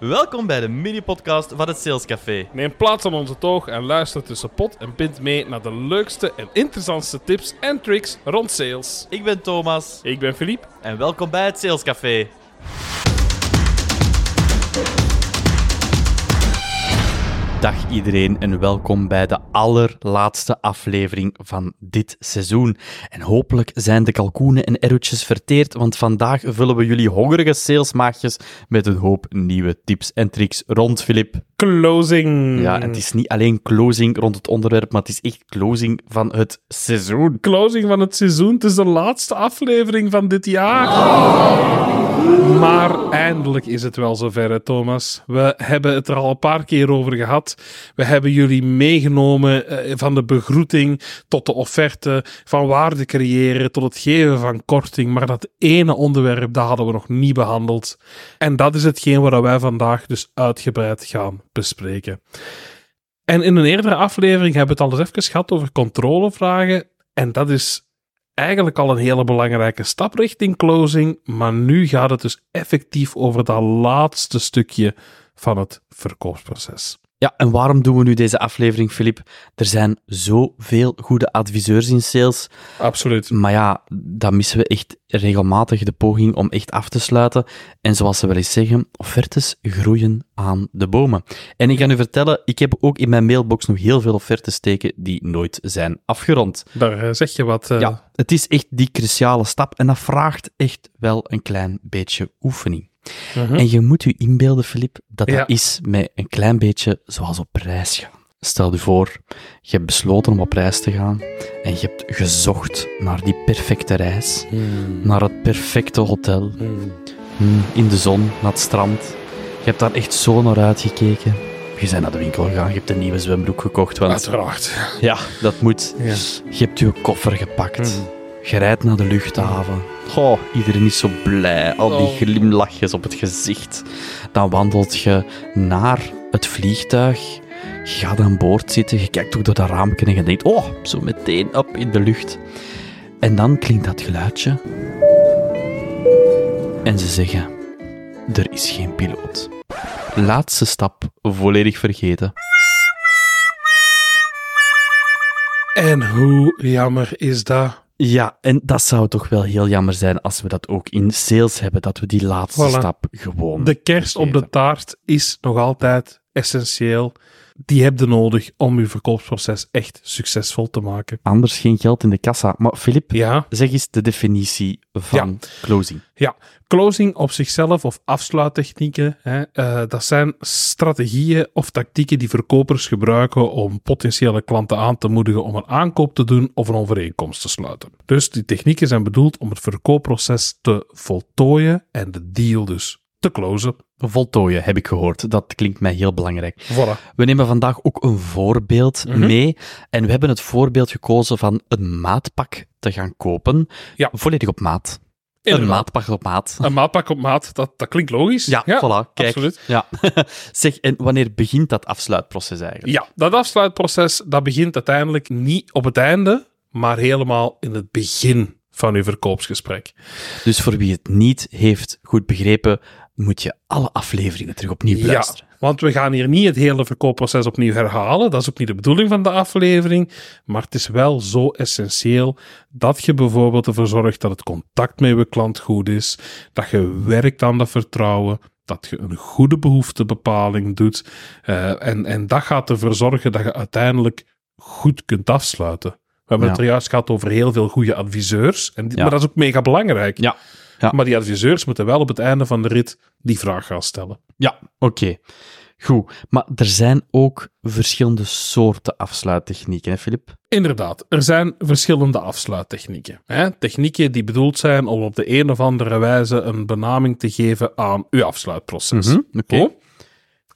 Welkom bij de mini-podcast van het Sales Café. Neem plaats aan onze toog en luister tussen pot en pint mee naar de leukste en interessantste tips en tricks rond sales. Ik ben Thomas Ik ben Philippe. en welkom bij het Sales Café. Dag iedereen en welkom bij de allerlaatste aflevering van dit seizoen. En hopelijk zijn de kalkoenen en erwtjes verteerd, want vandaag vullen we jullie hongerige salesmaagjes met een hoop nieuwe tips en tricks rond Filip. Closing. Ja, en het is niet alleen closing rond het onderwerp, maar het is echt closing van het seizoen. Closing van het seizoen. Het is de laatste aflevering van dit jaar. Maar eindelijk is het wel zover, hè, Thomas. We hebben het er al een paar keer over gehad. We hebben jullie meegenomen eh, van de begroeting tot de offerte, van waarde creëren tot het geven van korting. Maar dat ene onderwerp, dat hadden we nog niet behandeld. En dat is hetgeen waar wij vandaag dus uitgebreid gaan bespreken. En in een eerdere aflevering hebben we het al eens even gehad over controlevragen. En dat is eigenlijk al een hele belangrijke stap richting closing. Maar nu gaat het dus effectief over dat laatste stukje van het verkoopsproces. Ja, en waarom doen we nu deze aflevering, Filip? Er zijn zoveel goede adviseurs in sales. Absoluut. Maar ja, dan missen we echt regelmatig de poging om echt af te sluiten. En zoals ze wel eens zeggen, offertes groeien aan de bomen. En ik ga u vertellen, ik heb ook in mijn mailbox nog heel veel offertes steken die nooit zijn afgerond. Daar eh, zeg je wat. eh, Ja, het is echt die cruciale stap en dat vraagt echt wel een klein beetje oefening. Mhm. En je moet je inbeelden, Filip, dat dat Ja. is met een klein beetje zoals op reis gaan. Stel je voor, je hebt besloten om op reis te gaan en je hebt gezocht naar die perfecte reis, Hmm. naar het perfecte hotel, Hmm. hmm, in de zon, naar het strand. Je hebt daar echt zo naar uitgekeken. Je bent naar de winkel gegaan, je hebt een nieuwe zwembroek gekocht, want Uiteraard. ja, dat moet. Ja. Je hebt je koffer gepakt. Je rijdt naar de luchthaven. Goh, iedereen is zo blij. Al die Oh. glimlachjes op het gezicht. Dan wandelt je naar het vliegtuig. Je gaat aan boord zitten. Je kijkt ook door dat raampje en je denkt... Oh, zo meteen op in de lucht. En dan klinkt dat geluidje. En ze zeggen... Er is geen piloot. Laatste stap volledig vergeten. En hoe jammer is dat? Ja, en dat zou toch wel heel jammer zijn als we dat ook in sales hebben, dat we die laatste Voilà. stap gewoon... De kerst op de taart is nog altijd essentieel. Die heb je nodig om je verkoopsproces echt succesvol te maken. Anders geen geld in de kassa. Maar Filip, Ja, zeg eens de definitie van closing. Ja, closing op zichzelf of afsluittechnieken, hè, eh, dat zijn strategieën of tactieken die verkopers gebruiken om potentiële klanten aan te moedigen om een aankoop te doen of een overeenkomst te sluiten. Dus die technieken zijn bedoeld om het verkoopproces te voltooien en de deal dus te closen. Voltooien, heb ik gehoord. Dat klinkt mij heel belangrijk. Voilà. We nemen vandaag ook een voorbeeld Mhm. mee. En we hebben het voorbeeld gekozen van een maatpak te gaan kopen. Ja. Volledig op maat. Een maatpak op maat. Een maatpak op maat, dat, dat klinkt logisch. Ja, voilà. Kijk. absoluut. Ja. zeg, en wanneer begint dat afsluitproces eigenlijk? Ja, dat afsluitproces dat begint uiteindelijk niet op het einde, maar helemaal in het begin van uw verkoopsgesprek. Dus voor wie het niet heeft goed begrepen, moet je alle afleveringen terug opnieuw beluisteren. Ja, want we gaan hier niet het hele verkoopproces opnieuw herhalen. Dat is ook niet de bedoeling van de aflevering. Maar het is wel zo essentieel dat je bijvoorbeeld ervoor zorgt dat het contact met je klant goed is. Dat je werkt aan dat vertrouwen. Dat je een goede behoeftebepaling doet. Eh, en, en dat gaat ervoor zorgen dat je uiteindelijk goed kunt afsluiten. We hebben Ja. het er juist gehad over heel veel goede adviseurs. En Ja. Maar dat is ook mega belangrijk. Ja. Ja. Maar die adviseurs moeten wel op het einde van de rit die vraag gaan stellen. Ja, oké. Goed. Maar er zijn ook verschillende soorten afsluittechnieken, hè, Filip? Inderdaad, er zijn verschillende afsluittechnieken. Hè? Technieken die bedoeld zijn om op de een of andere wijze een benaming te geven aan uw afsluitproces. Mhm, oké.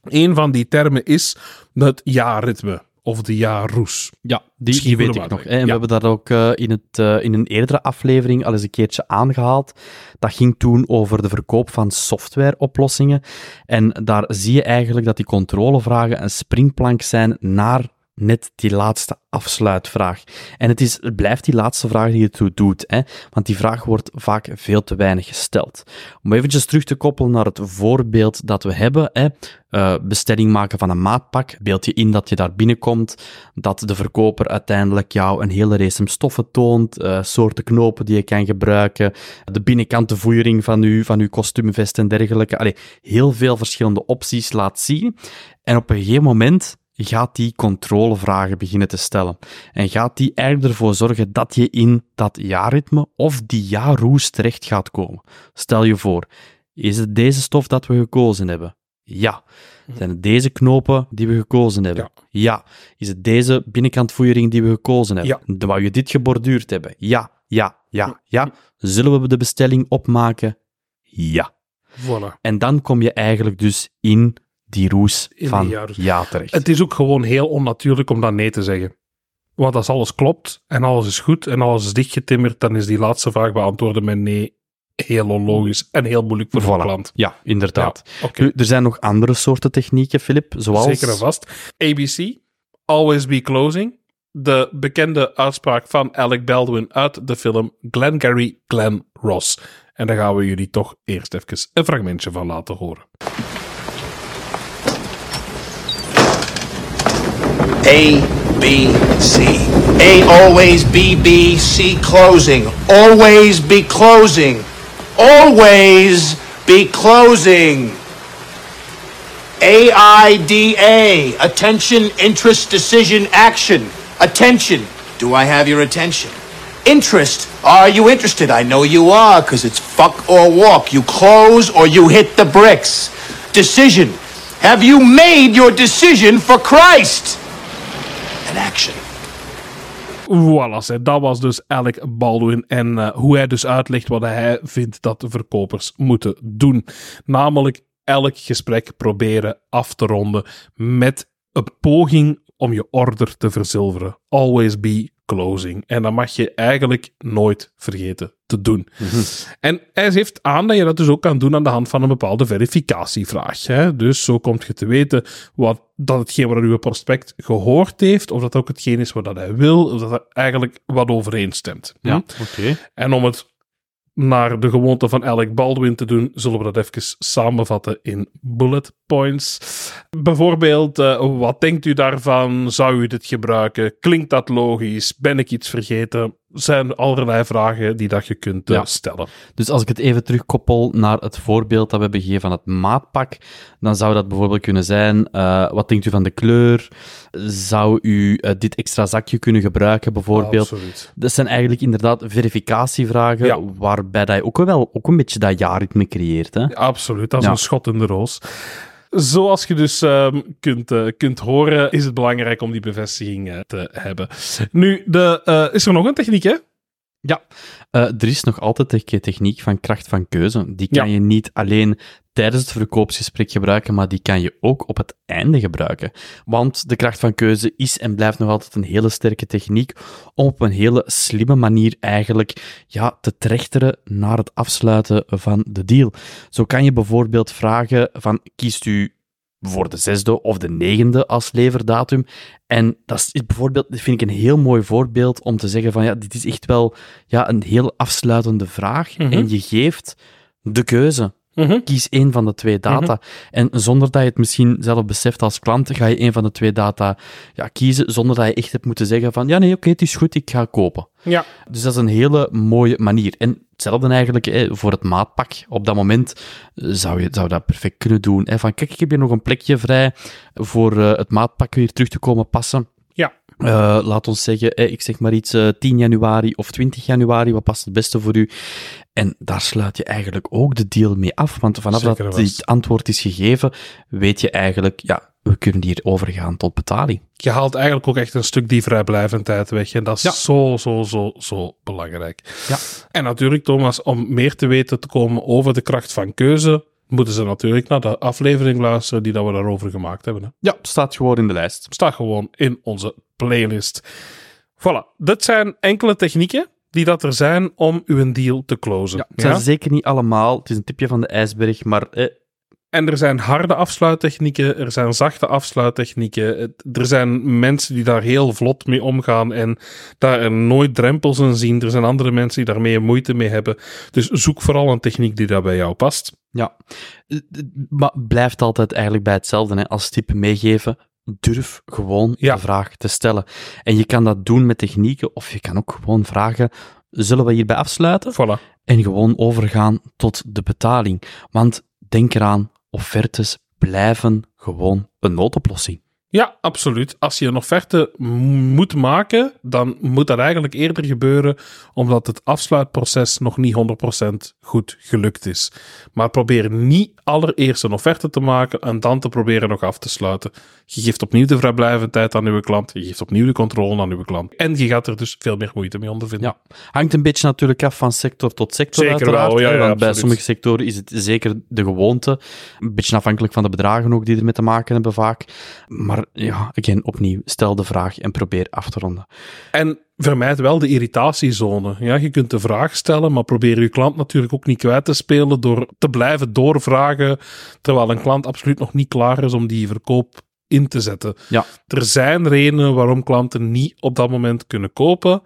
Een van die termen is het jaarritme of de jaarroes. Ja, die, Misschien die weet ik nog. hè. En we hebben dat ook eh, in, het, eh, in een eerdere aflevering al eens een keertje aangehaald. Dat ging toen over de verkoop van softwareoplossingen. En daar zie je eigenlijk dat die controlevragen een springplank zijn naar net die laatste afsluitvraag. En het, is, het blijft die laatste vraag die je toe doet, hè? want die vraag wordt vaak veel te weinig gesteld. Om eventjes terug te koppelen naar het voorbeeld dat we hebben, hè? Uh, bestelling maken van een maatpak. Beeld je in dat je daar binnenkomt, dat de verkoper uiteindelijk jou een hele race stoffen toont, uh, soorten knopen die je kan gebruiken, de binnenkant de voering van je, van uw kostuumvest en dergelijke. Allee, heel veel verschillende opties laat zien. En op een gegeven moment gaat die controlevragen beginnen te stellen. En gaat die eigenlijk ervoor zorgen dat je in dat jaarritme of die jaarroes terecht gaat komen. Stel je voor, is het deze stof dat we gekozen hebben? Ja. Zijn het deze knopen die we gekozen hebben? Ja. ja. Is het deze binnenkantvoering die we gekozen hebben? Ja. Wou je dit geborduurd hebben? Ja, ja, ja, ja. Zullen we de bestelling opmaken? Ja. Voilà. En dan kom je eigenlijk dus in die roes In van jaarroes. ja terecht. Het is ook gewoon heel onnatuurlijk om dan nee te zeggen. Want als alles klopt en alles is goed en alles is dichtgetimmerd, dan is die laatste vraag beantwoorden met nee heel onlogisch en heel moeilijk voor de Voilà. klant. Ja, inderdaad. Ja, oké. Nu, er zijn nog andere soorten technieken, Filip, zoals... Zeker en vast. ABC, always be closing. De bekende uitspraak van Alec Baldwin uit de film Glengarry Glen Ross. En daar gaan we jullie toch eerst even een fragmentje van laten horen. A, B, C. A always B, B, C closing. Always be closing. Always be closing. A, I, D, A. Attention, interest, decision, action. Attention. Do I have your attention? Interest. Are you interested? I know you are, because it's fuck or walk. You close or you hit the bricks. Decision. Have you made your decision for Christ? Action. Voilà, dat was dus Alec Baldwin en eh, hoe hij dus uitlegt wat hij vindt dat de verkopers moeten doen. Namelijk elk gesprek proberen af te ronden met een poging om je order te verzilveren. Always be closing. En dat mag je eigenlijk nooit vergeten te doen. En hij geeft aan dat je dat dus ook kan doen aan de hand van een bepaalde verificatievraag. Hè? Dus zo komt je te weten wat, dat hetgeen wat uw prospect gehoord heeft, of dat ook hetgeen is wat dat hij wil, of dat er eigenlijk wat overeenstemt. Ja, Hm? oké. En om het naar de gewoonte van Alec Baldwin te doen, zullen we dat even samenvatten in bullet points. Bijvoorbeeld, eh, wat denkt u daarvan? Zou u dit gebruiken? Klinkt dat logisch? Ben ik iets vergeten? Zijn allerlei vragen die dat je kunt eh, Ja. stellen. Dus als ik het even terugkoppel naar het voorbeeld dat we hebben gegeven van het maatpak, dan zou dat bijvoorbeeld kunnen zijn, eh, wat denkt u van de kleur? Zou u eh, dit extra zakje kunnen gebruiken, bijvoorbeeld? Absoluut. Dat zijn eigenlijk inderdaad verificatievragen, Ja. waarbij dat je ook wel ook een beetje dat jaarritme creëert. Hè? Absoluut, dat is een schot in de roos. Zoals je dus ehm, kunt, eh, kunt horen, is het belangrijk om die bevestiging eh, te hebben. Nu, de, eh, is er nog een techniek, hè? Ja, eh, er is nog altijd de techniek van kracht van keuze. Die kan Ja. je niet alleen tijdens het verkoopsgesprek gebruiken, maar die kan je ook op het einde gebruiken. Want de kracht van keuze is en blijft nog altijd een hele sterke techniek om op een hele slimme manier eigenlijk ja, te trechteren naar het afsluiten van de deal. Zo kan je bijvoorbeeld vragen van kiest u voor de zesde of de negende als leverdatum. En dat is bijvoorbeeld, dat vind ik een heel mooi voorbeeld om te zeggen van ja, dit is echt wel ja, een heel afsluitende vraag. Mhm. En je geeft de keuze. Mhm. Kies één van de twee data. En zonder dat je het misschien zelf beseft als klant, ga je één van de twee data ja, kiezen, zonder dat je echt hebt moeten zeggen van ja, nee, oké, het is goed, ik ga kopen. Ja, Dus dat is een hele mooie manier. En hetzelfde eigenlijk hè, voor het maatpak. Op dat moment eh, zou je zou dat perfect kunnen doen. Hè, van kijk, ik heb hier nog een plekje vrij voor eh, het maatpak weer terug te komen passen. Eh, laat ons zeggen, eh, ik zeg maar iets, eh, 10 januari of 20 januari, wat past het beste voor u? En daar sluit je eigenlijk ook de deal mee af, want vanaf Zeker dat dit antwoord is gegeven, weet je eigenlijk, ja, we kunnen hier overgaan tot betaling. Je haalt eigenlijk ook echt een stuk die vrijblijvendheid weg. En dat is Ja. zo, zo, zo, zo belangrijk. Ja. En natuurlijk, Thomas, om meer te weten te komen over de kracht van keuze, moeten ze natuurlijk naar de aflevering luisteren die dat we daarover gemaakt hebben. Hè. Ja, staat gewoon in de lijst. Staat gewoon in onze playlist. Voilà, dit zijn enkele technieken die dat er zijn om uw deal te closen. Ja, het zijn zeker niet allemaal, het is een tipje van de ijsberg, maar eh, En er zijn harde afsluittechnieken, er zijn zachte afsluittechnieken. Het- Er zijn mensen die daar heel vlot mee omgaan en daar nooit drempels in zien. Er zijn andere mensen die daar meer moeite mee hebben. Dus zoek vooral een techniek die daar bij jou past. Ja, Eh, eh, maar blijft altijd eigenlijk bij hetzelfde. Hè. Als tip meegeven, durf gewoon Ja. de vraag te stellen. En je kan dat doen met technieken, of je kan ook gewoon vragen, zullen we hierbij afsluiten? Voilà. En gewoon overgaan tot de betaling. Want denk eraan, offertes blijven gewoon een noodoplossing. Ja, absoluut. Als je een offerte moet maken, dan moet dat eigenlijk eerder gebeuren omdat het afsluitproces nog niet 100% goed gelukt is. Maar probeer niet allereerst een offerte te maken en dan te proberen nog af te sluiten. Je geeft opnieuw de vrijblijvendheid aan uw klant, je geeft opnieuw de controle aan uw klant. En je gaat er dus veel meer moeite mee ondervinden. Ja. Hangt een beetje natuurlijk af van sector tot sector. Zeker uiteraard, wel, ja, ja, want bij sommige sectoren is het zeker de gewoonte. Een beetje afhankelijk van de bedragen ook die ermee te maken hebben vaak. Maar ja, again, opnieuw, stel de vraag en probeer af te ronden. En vermijd wel de irritatiezone. Ja, je kunt de vraag stellen, maar probeer je klant natuurlijk ook niet kwijt te spelen door te blijven doorvragen, terwijl een klant absoluut nog niet klaar is om die verkoop in te zetten. Ja. Er zijn redenen waarom klanten niet op dat moment kunnen kopen.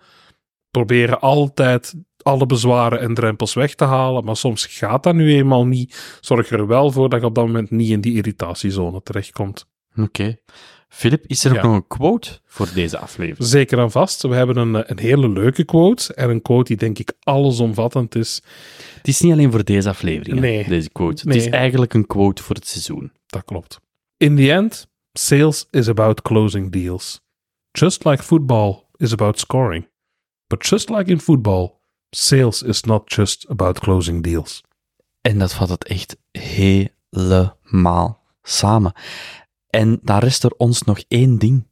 Proberen altijd alle bezwaren en drempels weg te halen, maar soms gaat dat nu eenmaal niet. Zorg er wel voor dat je op dat moment niet in die irritatiezone terechtkomt. Oké. Filip, is er ook nog een quote voor deze aflevering? Zeker en vast. We hebben een, een hele leuke quote. En een quote die denk ik allesomvattend is. Het is niet alleen voor deze aflevering, hè, Nee. deze quote. Nee. Het is eigenlijk een quote voor het seizoen. Dat klopt. In the end, sales is about closing deals. Just like football is about scoring. But just like in football, sales is not just about closing deals. En dat vat het echt helemaal samen. En dan rest er ons nog één ding.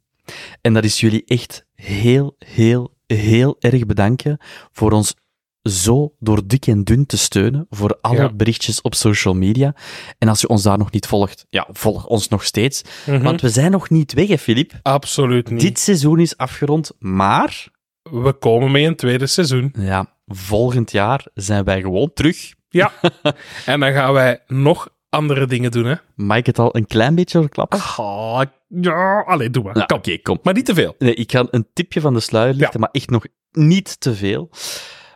En dat is jullie echt heel, heel, heel erg bedanken voor ons zo door dik en dun te steunen voor alle Ja. berichtjes op social media. En als je ons daar nog niet volgt, ja, volg ons nog steeds. Mhm. Want we zijn nog niet weg, hè, Filip. Absoluut niet. Dit seizoen is afgerond, maar We komen mee in het tweede seizoen. ja, volgend jaar zijn wij gewoon terug. Ja. en dan gaan wij nog andere dingen doen, hè? Mag ik het al een klein beetje verklappen? Ah, ja, allee, doe maar. Ja, Kom. Oké, kom. Maar niet te veel. Nee, ik ga een tipje van de sluier lichten, Ja. maar echt nog niet te veel.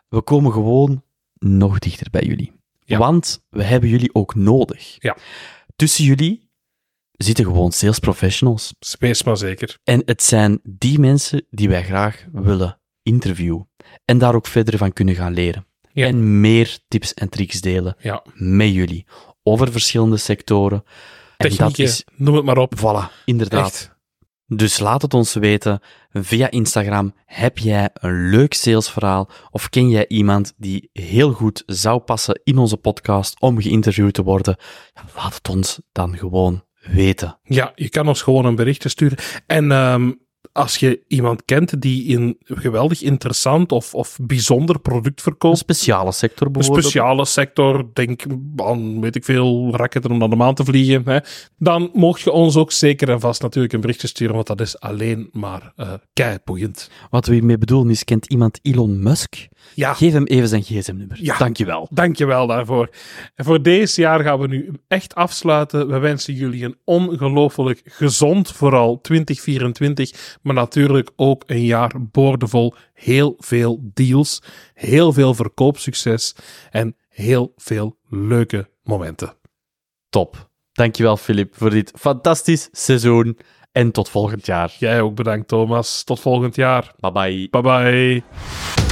We komen gewoon nog dichter bij jullie. Ja. Want we hebben jullie ook nodig. Ja. Tussen jullie zitten gewoon sales professionals. Wees maar zeker. En het zijn die mensen die wij graag willen interviewen. En daar ook verder van kunnen gaan leren. Ja. En meer tips en tricks delen Ja. met jullie. Over verschillende sectoren. En dat Technieken, is, noem het maar op. voilà, inderdaad. Echt. Dus laat het ons weten via Instagram. Heb jij een leuk salesverhaal of ken jij iemand die heel goed zou passen in onze podcast om geïnterviewd te worden? Ja, laat het ons dan gewoon weten. Ja, je kan ons gewoon een berichtje sturen. En ehm, als je iemand kent die een geweldig interessant of, of bijzonder product Een verkoopt, speciale sector een bijvoorbeeld. speciale sector, denk aan, weet ik veel, raketten om naar de maan te vliegen, hè, dan mocht je ons ook zeker en vast natuurlijk een berichtje sturen, want dat is alleen maar keiboeiend. Wat we hiermee bedoelen is, kent iemand Elon Musk? Ja, Geef hem even zijn gsm-nummer. Ja. Dankjewel. Dankjewel daarvoor. En voor deze jaar gaan we nu echt afsluiten. We wensen jullie een ongelooflijk gezond, vooral 2024, maar natuurlijk ook een jaar boordevol heel veel deals, heel veel verkoopsucces en heel veel leuke momenten. Top. Dankjewel, Filip, voor dit fantastisch seizoen. En tot volgend jaar. Jij ook bedankt, Thomas. Tot volgend jaar. Bye bye. Bye bye.